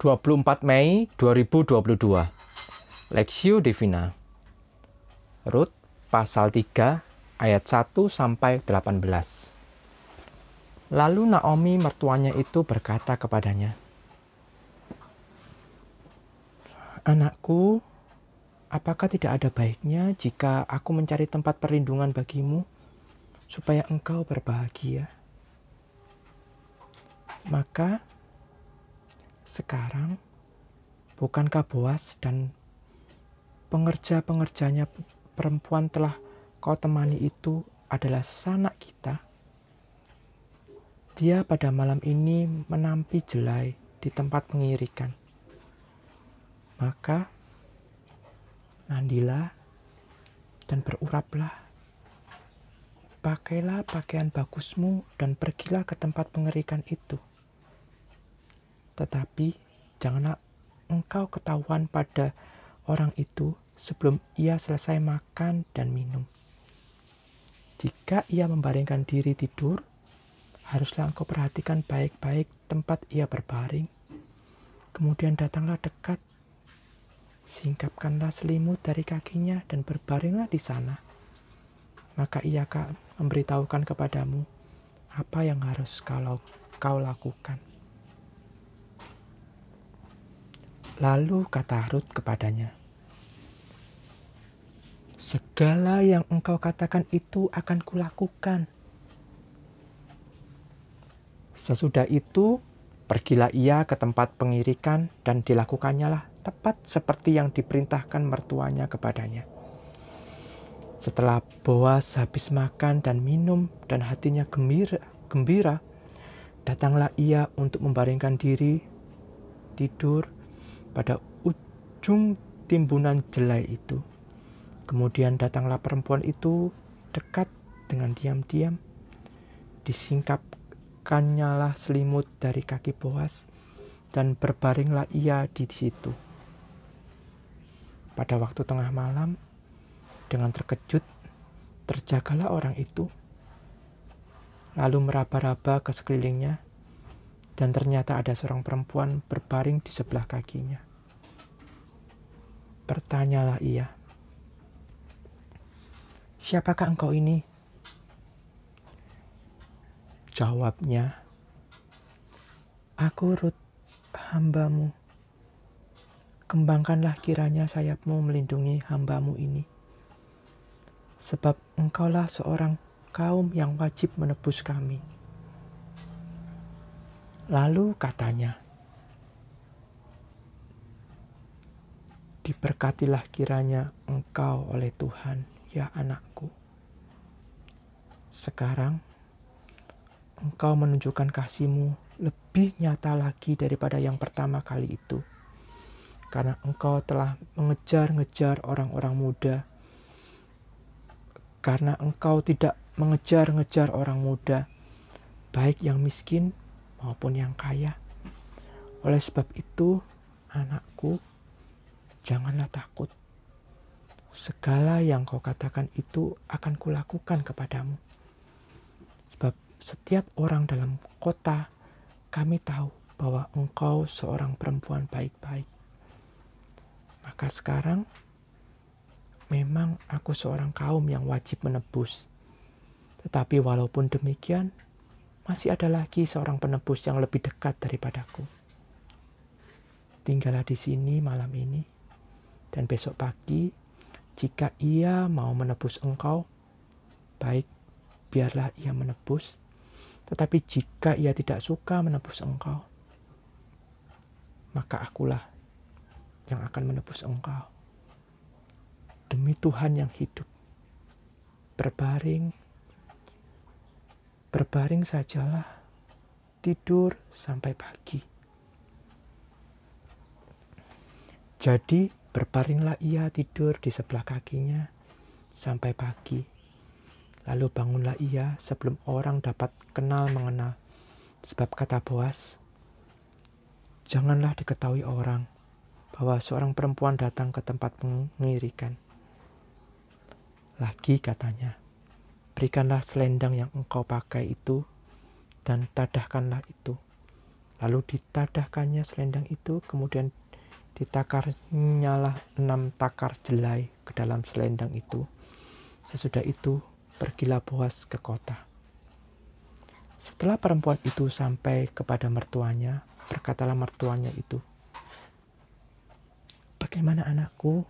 24 Mei 2022 Lexio Divina. Rut pasal 3 ayat 1 sampai 18 Lalu Naomi mertuanya itu berkata kepadanya Anakku, apakah tidak ada baiknya jika aku mencari tempat perlindungan bagimu supaya engkau berbahagia? Maka sekarang bukankah Boas dan pengerja-pengerjanya perempuan telah kau temani itu adalah sanak kita? Dia pada malam ini menampi jelai di tempat pengirikan. Maka mandilah dan beruraplah. Pakailah pakaian bagusmu dan pergilah ke tempat pengerikan itu tetapi janganlah engkau ketahuan pada orang itu sebelum ia selesai makan dan minum. Jika ia membaringkan diri tidur, haruslah engkau perhatikan baik-baik tempat ia berbaring. Kemudian datanglah dekat, singkapkanlah selimut dari kakinya dan berbaringlah di sana. Maka ia akan memberitahukan kepadamu apa yang harus kalau kau lakukan. Lalu kata Ruth kepadanya, Segala yang engkau katakan itu akan kulakukan. Sesudah itu, pergilah ia ke tempat pengirikan dan dilakukannya lah tepat seperti yang diperintahkan mertuanya kepadanya. Setelah Boas habis makan dan minum dan hatinya gembira, gembira datanglah ia untuk membaringkan diri tidur pada ujung timbunan jelai itu. Kemudian datanglah perempuan itu dekat dengan diam-diam. Disingkapkannya lah selimut dari kaki Boas dan berbaringlah ia di situ. Pada waktu tengah malam, dengan terkejut, terjagalah orang itu, lalu meraba-raba ke sekelilingnya dan ternyata ada seorang perempuan berbaring di sebelah kakinya. Bertanyalah ia, "Siapakah engkau ini?" Jawabnya, "Aku Rut, hambamu. Kembangkanlah kiranya sayapmu melindungi hambamu ini. Sebab engkaulah seorang kaum yang wajib menebus kami." Lalu katanya, Diberkatilah kiranya engkau oleh Tuhan, ya anakku. Sekarang, engkau menunjukkan kasihmu lebih nyata lagi daripada yang pertama kali itu. Karena engkau telah mengejar-ngejar orang-orang muda. Karena engkau tidak mengejar-ngejar orang muda, baik yang miskin maupun yang kaya. Oleh sebab itu, anakku, janganlah takut. Segala yang kau katakan itu akan kulakukan kepadamu. Sebab setiap orang dalam kota kami tahu bahwa engkau seorang perempuan baik-baik. Maka sekarang memang aku seorang kaum yang wajib menebus. Tetapi walaupun demikian, masih ada lagi seorang penebus yang lebih dekat daripadaku. Tinggallah di sini malam ini, dan besok pagi, jika ia mau menebus engkau, baik, biarlah ia menebus. Tetapi jika ia tidak suka menebus engkau, maka akulah yang akan menebus engkau. Demi Tuhan yang hidup, berbaring Berbaring sajalah, tidur sampai pagi. Jadi berbaringlah ia tidur di sebelah kakinya sampai pagi. Lalu bangunlah ia sebelum orang dapat kenal mengenal. Sebab kata Boas, janganlah diketahui orang bahwa seorang perempuan datang ke tempat pengirikan. Lagi katanya, Berikanlah selendang yang engkau pakai itu, dan tadahkanlah itu. Lalu ditadahkannya selendang itu, kemudian ditakarnya lah enam takar jelai ke dalam selendang itu. Sesudah itu, pergilah Boas ke kota. Setelah perempuan itu sampai kepada mertuanya, berkatalah mertuanya itu, Bagaimana anakku?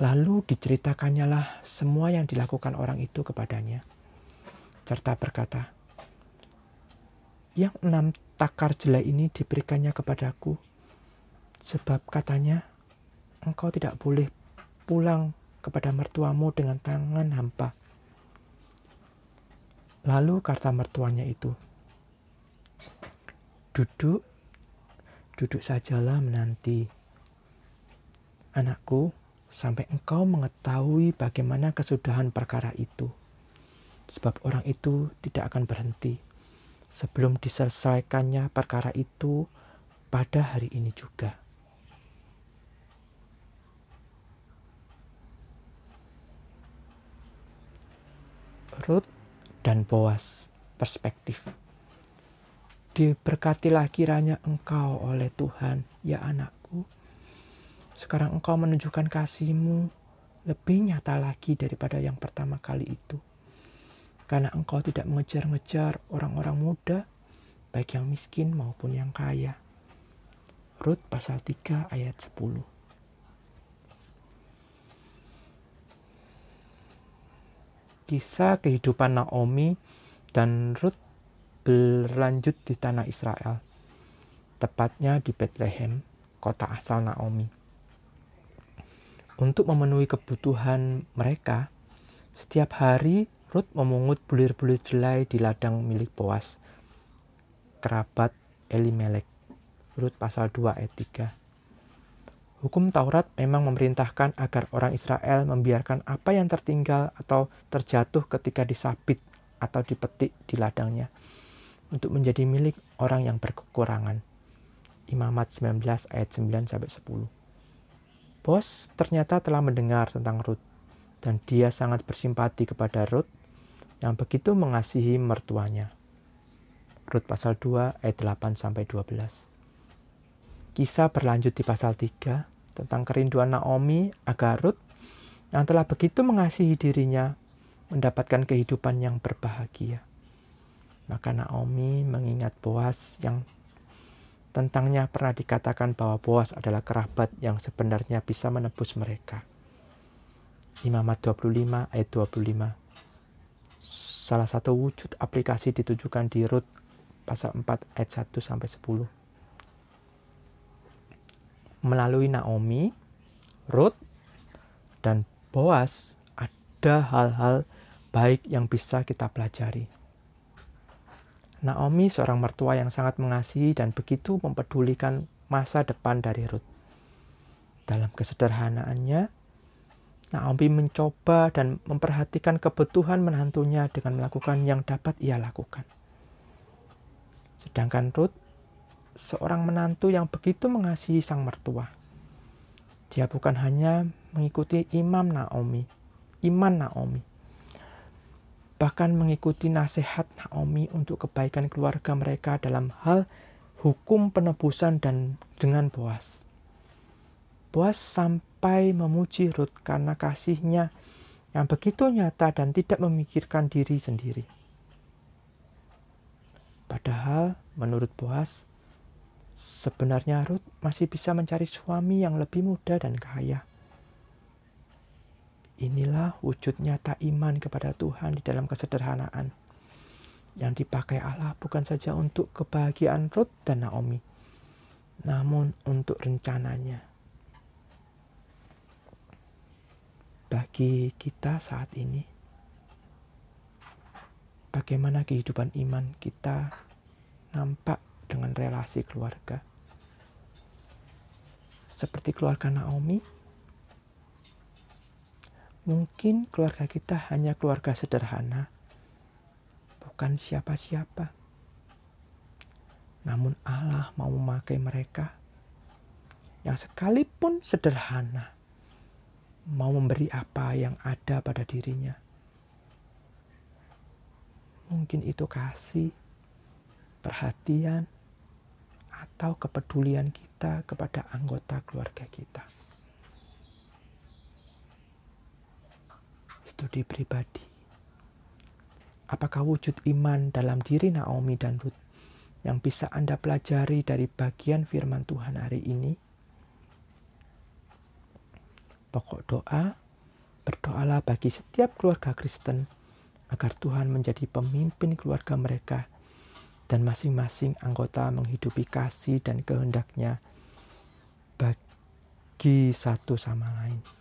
Lalu diceritakannya lah semua yang dilakukan orang itu kepadanya. Serta berkata, Yang enam takar jelai ini diberikannya kepadaku, sebab katanya, engkau tidak boleh pulang kepada mertuamu dengan tangan hampa. Lalu kata mertuanya itu, Duduk, duduk sajalah menanti. Anakku, sampai engkau mengetahui bagaimana kesudahan perkara itu. Sebab orang itu tidak akan berhenti sebelum diselesaikannya perkara itu pada hari ini juga. Ruth dan Boas perspektif. Diberkatilah kiranya engkau oleh Tuhan, ya anakku. Sekarang engkau menunjukkan kasihmu lebih nyata lagi daripada yang pertama kali itu. Karena engkau tidak mengejar-ngejar orang-orang muda, baik yang miskin maupun yang kaya. Rut pasal 3 ayat 10. kisah kehidupan Naomi dan Ruth berlanjut di tanah Israel, tepatnya di Bethlehem, kota asal Naomi. Untuk memenuhi kebutuhan mereka, setiap hari Ruth memungut bulir-bulir jelai di ladang milik Boas, kerabat Elimelek. Rut pasal 2 ayat 3. Hukum Taurat memang memerintahkan agar orang Israel membiarkan apa yang tertinggal atau terjatuh ketika disabit atau dipetik di ladangnya untuk menjadi milik orang yang berkekurangan. Imamat 19 ayat 9 sampai 10. Bos ternyata telah mendengar tentang Ruth dan dia sangat bersimpati kepada Ruth yang begitu mengasihi mertuanya. Rut pasal 2 ayat 8 sampai 12. Kisah berlanjut di pasal 3 tentang kerinduan Naomi agar Ruth yang telah begitu mengasihi dirinya mendapatkan kehidupan yang berbahagia. Maka Naomi mengingat Boas yang tentangnya pernah dikatakan bahwa Boas adalah kerabat yang sebenarnya bisa menebus mereka. Imamat 25 ayat 25 Salah satu wujud aplikasi ditujukan di Rut pasal 4 ayat 1 sampai 10 melalui Naomi, Ruth, dan Boas ada hal-hal baik yang bisa kita pelajari. Naomi seorang mertua yang sangat mengasihi dan begitu mempedulikan masa depan dari Ruth. Dalam kesederhanaannya, Naomi mencoba dan memperhatikan kebutuhan menantunya dengan melakukan yang dapat ia lakukan. Sedangkan Ruth seorang menantu yang begitu mengasihi sang mertua. Dia bukan hanya mengikuti imam Naomi, iman Naomi, bahkan mengikuti nasihat Naomi untuk kebaikan keluarga mereka dalam hal hukum penebusan dan dengan Boas. Boas sampai memuji Ruth karena kasihnya yang begitu nyata dan tidak memikirkan diri sendiri. Padahal menurut Boas, Sebenarnya Ruth masih bisa mencari suami yang lebih muda dan kaya. Inilah wujud nyata iman kepada Tuhan di dalam kesederhanaan yang dipakai Allah bukan saja untuk kebahagiaan Ruth dan Naomi, namun untuk rencananya. Bagi kita saat ini, bagaimana kehidupan iman kita nampak dengan relasi keluarga. Seperti keluarga Naomi, mungkin keluarga kita hanya keluarga sederhana, bukan siapa-siapa. Namun Allah mau memakai mereka yang sekalipun sederhana, mau memberi apa yang ada pada dirinya. Mungkin itu kasih, perhatian, atau kepedulian kita kepada anggota keluarga kita. Studi pribadi. Apakah wujud iman dalam diri Naomi dan Ruth yang bisa Anda pelajari dari bagian firman Tuhan hari ini? Pokok doa, berdoalah bagi setiap keluarga Kristen agar Tuhan menjadi pemimpin keluarga mereka dan masing-masing anggota menghidupi kasih dan kehendaknya bagi satu sama lain.